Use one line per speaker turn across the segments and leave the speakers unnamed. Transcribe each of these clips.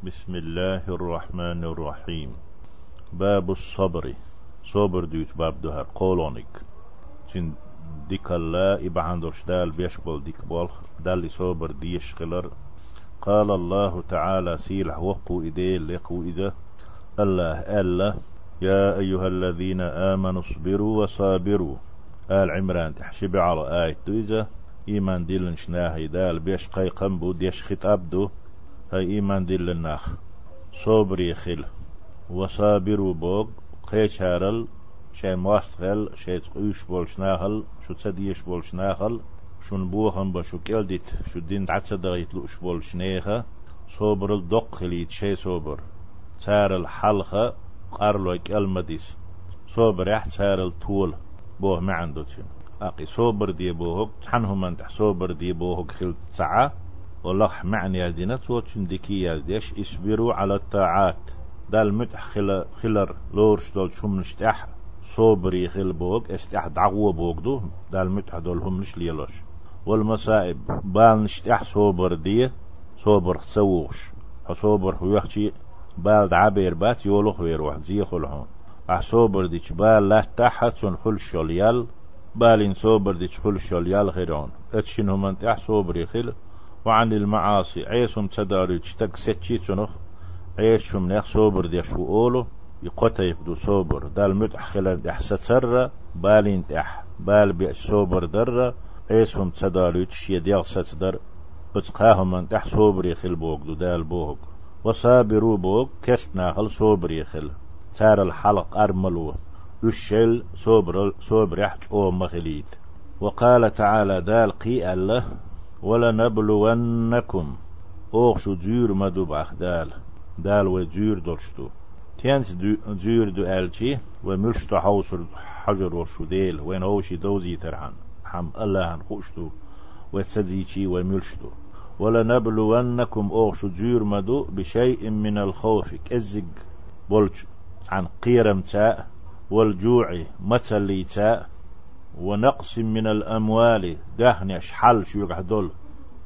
بسم الله الرحمن الرحيم. باب الصبر. صبر ديت باب دهر قولونك تين ديك الله إبعان دوش دال بيشبل ديك بالخ دال صبر ديش خلر. قال الله تعالى سيلح. وقو إدي لقو إذا. الله ألا. يا أيها الذين آمنوا اصبروا وصابروا. آل عمران تحشب على آية إذا. إيمان ديلن شناهي دال بيش قي قنبو ديش خطاب دو. هاي إيمان ديلن ناخ صبري خل وصابروا بوغ قيش هارل. شي مواستغل شي تقوش بولش ناخل. شو تسديش بولش ناخل. شون بوخن بشو كيلديت شو دين تعتسا دغيت لوش بولش نيخة. صبر الدق خليت شي صبر تار الحلقة قارلو كلمديس صبر يح تار الطول. بوه ما عنده أقي صبر دي بوهك تحنهم من تح صبر دي بوهك خلت ساعة ولخ معني يدينا توتشن ديكي يديش إصبروا على الطاعات؟ دال متح خل خلر لورش دول شم نشتح صبري خل بوك استح دعوة بوك دو دال متح دول هم نش ليلوش. والمصائب بال نشتح صبر دي صبر سووش صبر هو يحكي بال دعبير بات يولوخ ويروح زي خلهم. صبر دي بال لا تحت خل شوليال بالين صبر دي خل شوليال غيرون اتشن هم انت صبري خل وعن المعاصي. عيسم تداري تشتك ستشي تنخ عيشهم نخ صبر دي شو أولو يقوتا يبدو صبر. دال متح خلال دح بالين تح بال بي صبر در. عيسهم تداري تشي ديال ستدر اتقاهم من تح صبر يخل بوك دو دال بوك وصابروا بوك كست ناخل صبر يخل. تار الحلق أرملو. الشل صبر صبر يحج أو مخليت. وقال تعالى دال قي الله ولنبلونكم. شو جور مدوب أخدال دال. وجور دولشتو تيانس جور دو ألشي وملشتو حوصر حجر وشو ديل. وين هوشي دوزي ترحن حم الله هنخوشتو وتسديشي وملشتو. ولنبلونكم شو جور مدو بشيء من الخوف. كزق. بولش عن قيرم تاء. والجوع متلي تاء. ونقص من الأموال. دهن يشحل شو يقعدول.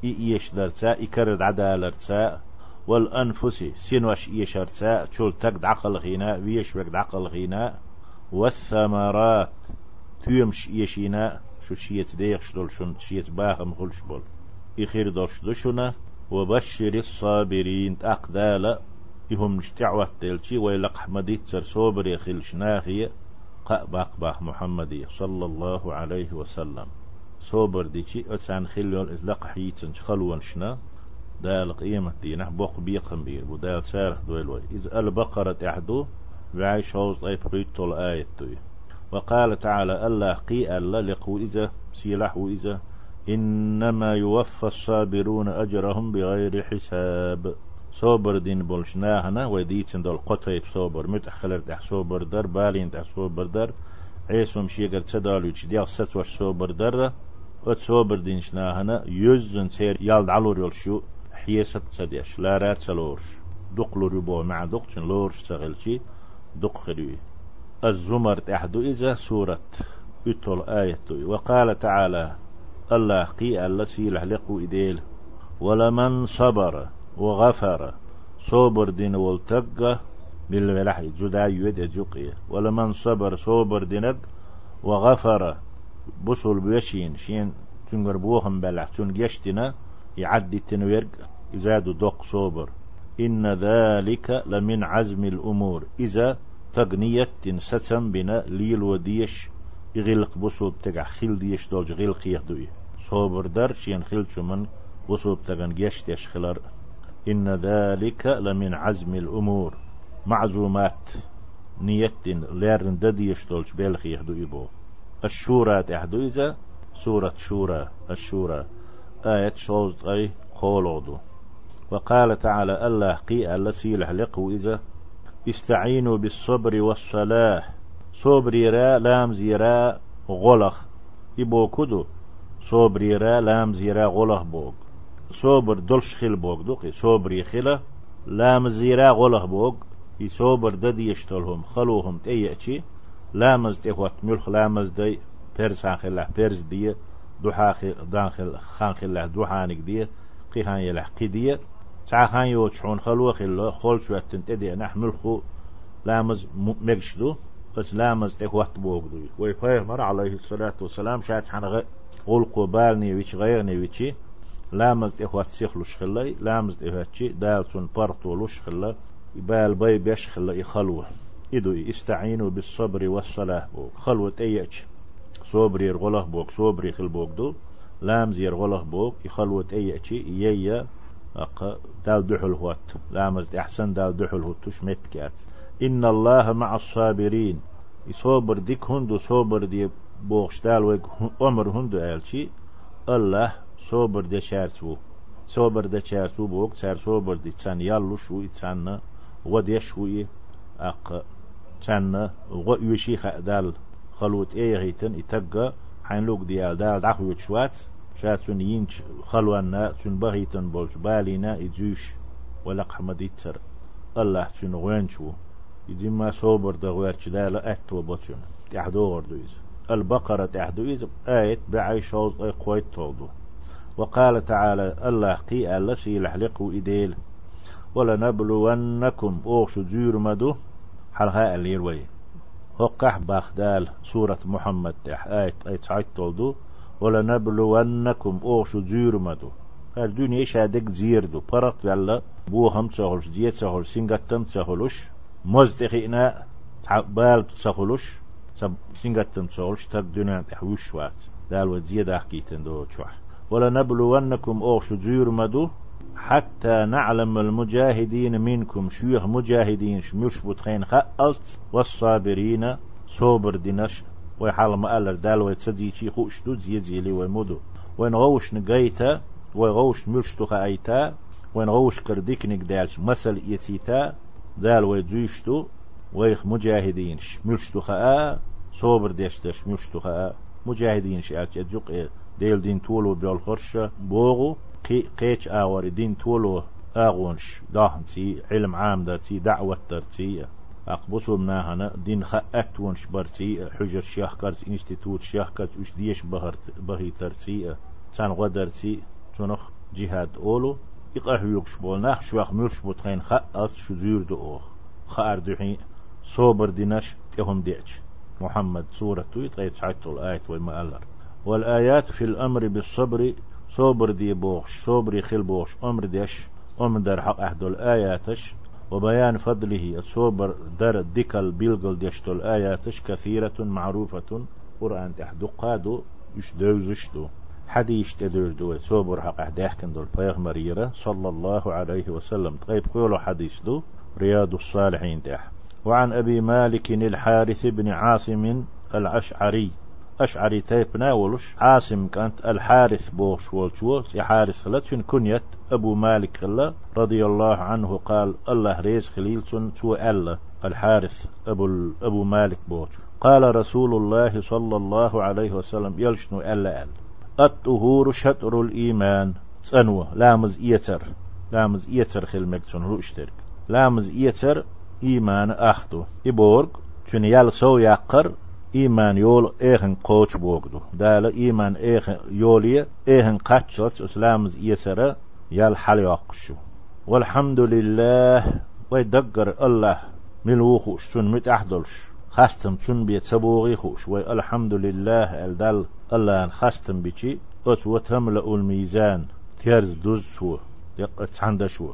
إيش درتا إكرد عدالرتا والأنفس سينوش إيشرتا شول تقد عقل غيناء ويش وقد عقل غيناء. والثمرات تيمش إيشينا شو شيت ديخش دول شن شيت باهم غلش بول. إخير دوش دوشنا وبشر الصابرين أقدال يهم نشتعوة تلشي ويلق حمدي تر صوبر يخلش ناخية قأباق باق محمدي صلى الله عليه وسلم. صوبر ديشي أتسان خلول إزلق حيتن خلوان شنا دال قيمة دينا بوق بيقم بير ودال سارخ دويلوي إذ البقرة تحدو وعيش هوز طيب ريتو الآية توي. وقال تعالى الله قي الله لقو إذا سيلح إذا. إنما يوفى الصابرون أجرهم بغير حساب. صوبر دين بولشناهنا وديتن دول قطيب صوبر متأخلر تح صوبر در بالين تح صوبر در. عيسوم شيقر تدالو ديال ستوش صوبر در وت صوبر دين شناهنا يزن سير يالد علور يلشو حيسة تديش لا رات سلورش دقلو ربو مع دقشن لورش تغلشي دق خلوي الزمر تحدو إذا سورة يتول آية وقال تعالى الله قي الله سيلح لقو إديل ولمن صبر. وغفر. صبر دين والتقى بالملح جدا يد يجقية ولمن صبر صبر دينك وغفر. بصل بيشين. شين تنقر بوهم بلح. تنجشتنا يعدي تنويرق إزاد دق صبر. إن ذلك لمن عزم الأمور. إذا تغنية ستم بنا ليل وديش. يغلق بصل تقع خيل ديش دولج غلق يهدوي. صبر در. شين خيل من بصل تغن جشت يشخلر إن ذلك لمن عزم الأمور. معزومات نيت ليرن ددي يشتولش بيلخ يهدو إبو. الشورى تحدو إذا سورة شورى الشورى. آية شوز أي قولودو وقال تعالى الله قي التي لحلقه إذا استعينوا بالصبر والصلاة. صبر را لام زيرا غلخ. إبو كدو. صبر را لام زيرا غلخ بوك صبر دلش خل بوك دوقي صبر يخلا لام زيرا غلخ بوك يصبر ددي يشتلهم خلوهم تيأتي لامز تهوت ملخ لامز دي بيرز خلا بيرز دي دوحا داخل خان خلا دوحانك دي قيهان يلح قدية تعخان يوتشون خلوة خلو خول شواتن تدي نحمل خو لامز مجشدو بس لامز تهوت بوغدو ويفيغمر عليه الصلاة والسلام شات حنا غلقو بالني ويش غيرني ويشي لامز تهوت سيخلوش خلي لامز تهوتشي دالتون بارتولوش خلي بال بي بيش خلي خلوة. إدو استعينوا بالصبر والصلاة خلوة أيش صبري رغله بوك صبري خل بوك دو. لامز يرغله بوك يخلوة أيش ييا أق دال دحل هوت لامز أحسن دال دحل هوت تش متكات إن الله مع الصابرين يصبر ديك هندو صبر دي بوغشتال ويك عمر هندو الله صبر دي شارتو صبر دي شارتو بوك سار صبر دي تسان يالو شو يتسان ودي شوي أق تسان ويشي دال خلوت إيه غيتن يتقى حين لوك ديال دال دعوة شوات. شاتون ينش خلوانا تون بغيتن بولش بالينا يجوش ولق حمد يتر الله تون غوانشو يجي ما صوبر دغوار لا أتو بطشون تحدو غردويز البقرة تحدويز آية بعي شوز أي قويت تولدو. وقال تعالى الله قي الله سيلحلقوا إديل ولنبلونكم أوش جير مدو حلها الليروي. هقح باخدال سورة محمد تح آية آية سعيد تولدو ولنبلونكم أوش جير مدو. هل دنيا شادك زيردو برط يلا بوهم تسهلش ديت تسهل سنغتم تسهلش مزدخينا بال تسخلوش سب سنغتن تسخلوش تك دنيا تحوش وات دال وزيادة حكيتن دو تشوح ولا نبلونكم أوش جير مدو حتى نعلم المجاهدين منكم شيوخ مجاهدين شمش بتخين خألت والصابرين صوبر دينش ويحال ما ألر دال ويتصديشي خوش دو زيد زيلي ويمدو وين غوش نقايتا وغوش ملشتو خايتا وين غوش كرديك نقدالش مسل يتيتا دال ويجيشتو ويخ مجاهدين مشتو خاء صوبر ديشتش مشتو خاء مجاهدين شعات يجوق إيه ديل دين تولو بيول خرشة بوغو قيش آوري دين تولو آغونش داهن تي علم عام در تي دعوة در تي أقبصوا مناهنا دين خأت ونش برتي حجر شيخ كرت إنستيتوت شيخ كرت وش ديش بهر بهي ترتي سان غدر تي تنخ جهاد أولو. إقاه يوكش بولنا شواخ ميرش بوتخين خاء شو زير دو أوخ خأر دحي صوبر دينش تهم ديش محمد سورة تويت شعيت الآية وما ألر والآيات في الأمر بالصبر صبر دي بوخش صبر خل بوخش أمر ديش أمر در حق أحد الآياتش وبيان فضله الصبر در ديكال بيلغل ديشتو الآياتش كثيرة معروفة قرآن تحدو قادو يش دوزشتو حديث تدور دو صبر حق دول بيغمريرة صلى الله عليه وسلم. طيب قولوا حديث دو رياض الصالحين تح. وعن أبي مالك الحارث بن عاصم الأشعري. أشعري تيب ناولش عاصم كانت الحارث بوش والشو يا حارث لتشن كنيت أبو مالك الله رضي الله عنه قال الله ريز خليلتون تو ألا الحارث أبو, أبو مالك بوش. قال رسول الله صلى الله عليه وسلم يلشنو ألا ألا الطهور شطر الإيمان. سنوة لامز إيتر. لامز إيتر خل مكتون هو إشترك. لامز إيتر إيمان أخدو إبورغ چون يال سو يقر إيمان يول إيهن قوش بوغدو دالا إيمان إيهن يولي إيهن قاتشوت أسلامز إيتر يال حل يقشو والحمد لله ويدقر الله ملوخوش تون متأحدلش خاستم تون بيت سبوغي خوش والحمد لله الدل الله خاستم بيشي أت وتملأ الميزان تيرز دوز شو يقت عند شو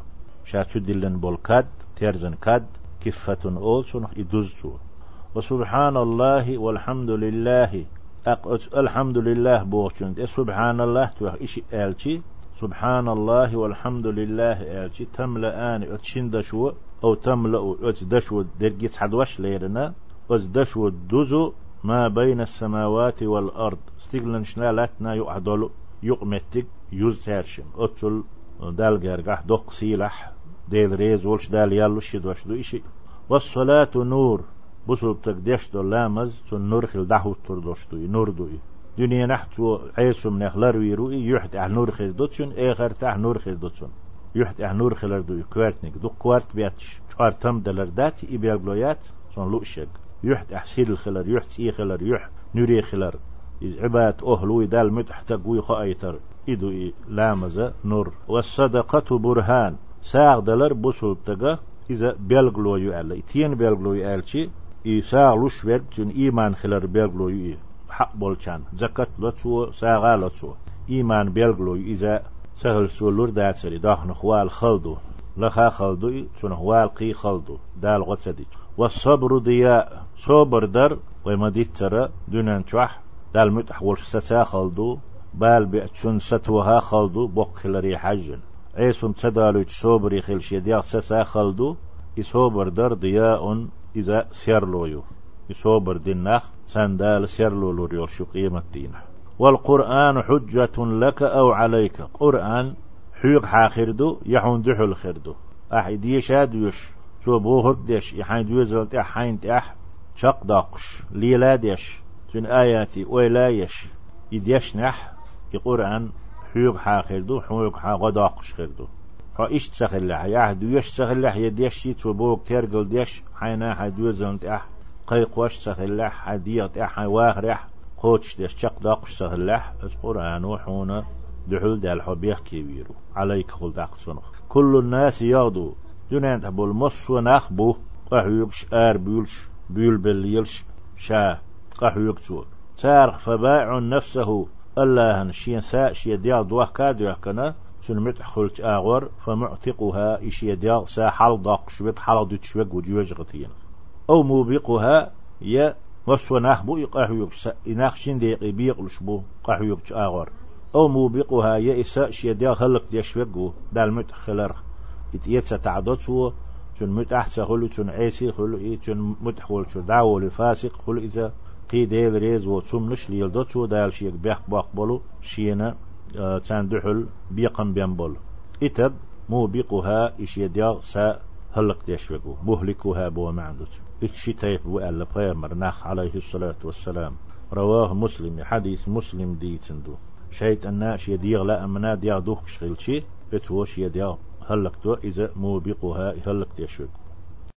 شاتشو دلن بولكاد تيرزن كاد كفة أول شو يدوز شو وسبحان الله والحمد لله. الحمد لله بوشنت. سبحان الله؟ توح إشي آلشي؟ سبحان الله والحمد لله آلشي. تملأان أتشين شو أو تملأ أتدشو درجت حدوش ليرنا. أتدشو دوزو ما بين السماوات والأرض. استقلن شنالاتنا يعدل يقمتك يوز تارشم أتل دال جرجح دق سيلح. ديل ريز ولش دال يالو شد وشدو إشي والصلاة نور. بسل تقديش دو لامز تن نور خل دحو تردوشتو نور دوي دنيا نحتو عيسو من اخلار ويروي يحت اح نور خل دوتشن اخر تح نور خل دوتشن يحت اح نور خلر دوي كوارتنك دو كوارت بياتش چوارتم دلر دات اي بيغلويات سون لوشك يحت أحسير الخلر يحت سي خلر يح نوري خلر. إذ عبات أهلو دال متحتق ويخا أيتر إدو إي لامز نور. والصدقة برهان. ساغ دلر بوسلتغا إذا بيلغلو يعلى تين بيلغلو يعلى إي لوش ورد جن إيمان خلر بيلغلو يعلى حق بولشان. زكاة لتسو ساغا لتسو إيمان بيلغلو إذا سهل سولور دات سري داخن خوال خلدو. لخا خلدو تون خوال قي خلدو. دال غتسدي. والصبر ضياء. صبر در. ومديت ترى. دونان تشوح. دال متح ورستا خلدو. بال بأتشون ستوها خلدو. بوق خلري حجن عيسون تدالو صبري خلشي. ديا ستا خلدو. يصبر در ضياء. إذا سيرلويو. يصبر دينخ سندال سيرلو لوريو شو قيمة دينه. والقرآن حجة لك أو عليك. قرآن حيق حاخردو يحون دحل خردو. أح ديش هادوش شو بوهر ديش. يحين دوزلت أحين تأح شق داقش. ليلا ديش. تن آياتي ويلا يش. يديش نح. القرآن حيق حاخردو حيق حاق داقش خردو. حو إيش تسخلح يا دوش تسخلح يديش شي تبوك ترقل ديش حينا حدوزلت أح قيقوش تسخلح حديت أح واخر قوتش ديش شق داقش سهلح اس قرآن وحونا دحول دال حبيخ كبيرو عليك خل داق سنخ كل الناس يغدو دونان تبول مص ونخبو قحيوكش آر بيولش بيول بليلش شا قحيوكتو سارخ فباع نفسه الله شين سا شي ديال دوه كادو يحكنا شن متحخلت آغور فمعتقها إشي ديال سا شوك حال دوت شوك وجوج غتين أو موبقها يا وسو ناخ بو يقاحو يكس إناخ شين دي قبيق لشبو يكس آغر أو موبقها يا إساء شيديا خلق دي شوقو دال متخلر إتيتسا تعدوتسو تون متأحسا خلو تون عيسي خلو إيه تون متحول شو دعوة لفاسق خلو إذا قي ديل ريز وتسوم نش ليلدوتسو دال شيك بيخ باق بولو شينا. تان دحل بيقم بينبول إتب موبقها إش يديا سا هلق ديشوكو مهلكها بو معندوتسو إتشي تيف وقال بغيمر نخ عليه الصلاة والسلام. رواه مسلم حديث مسلم ديتندو. شيت الناش يديغ لا أمنا ديغ دوخ شغل شي. اتوش يديغ هلك تو إذا موبقها هلك تيشوك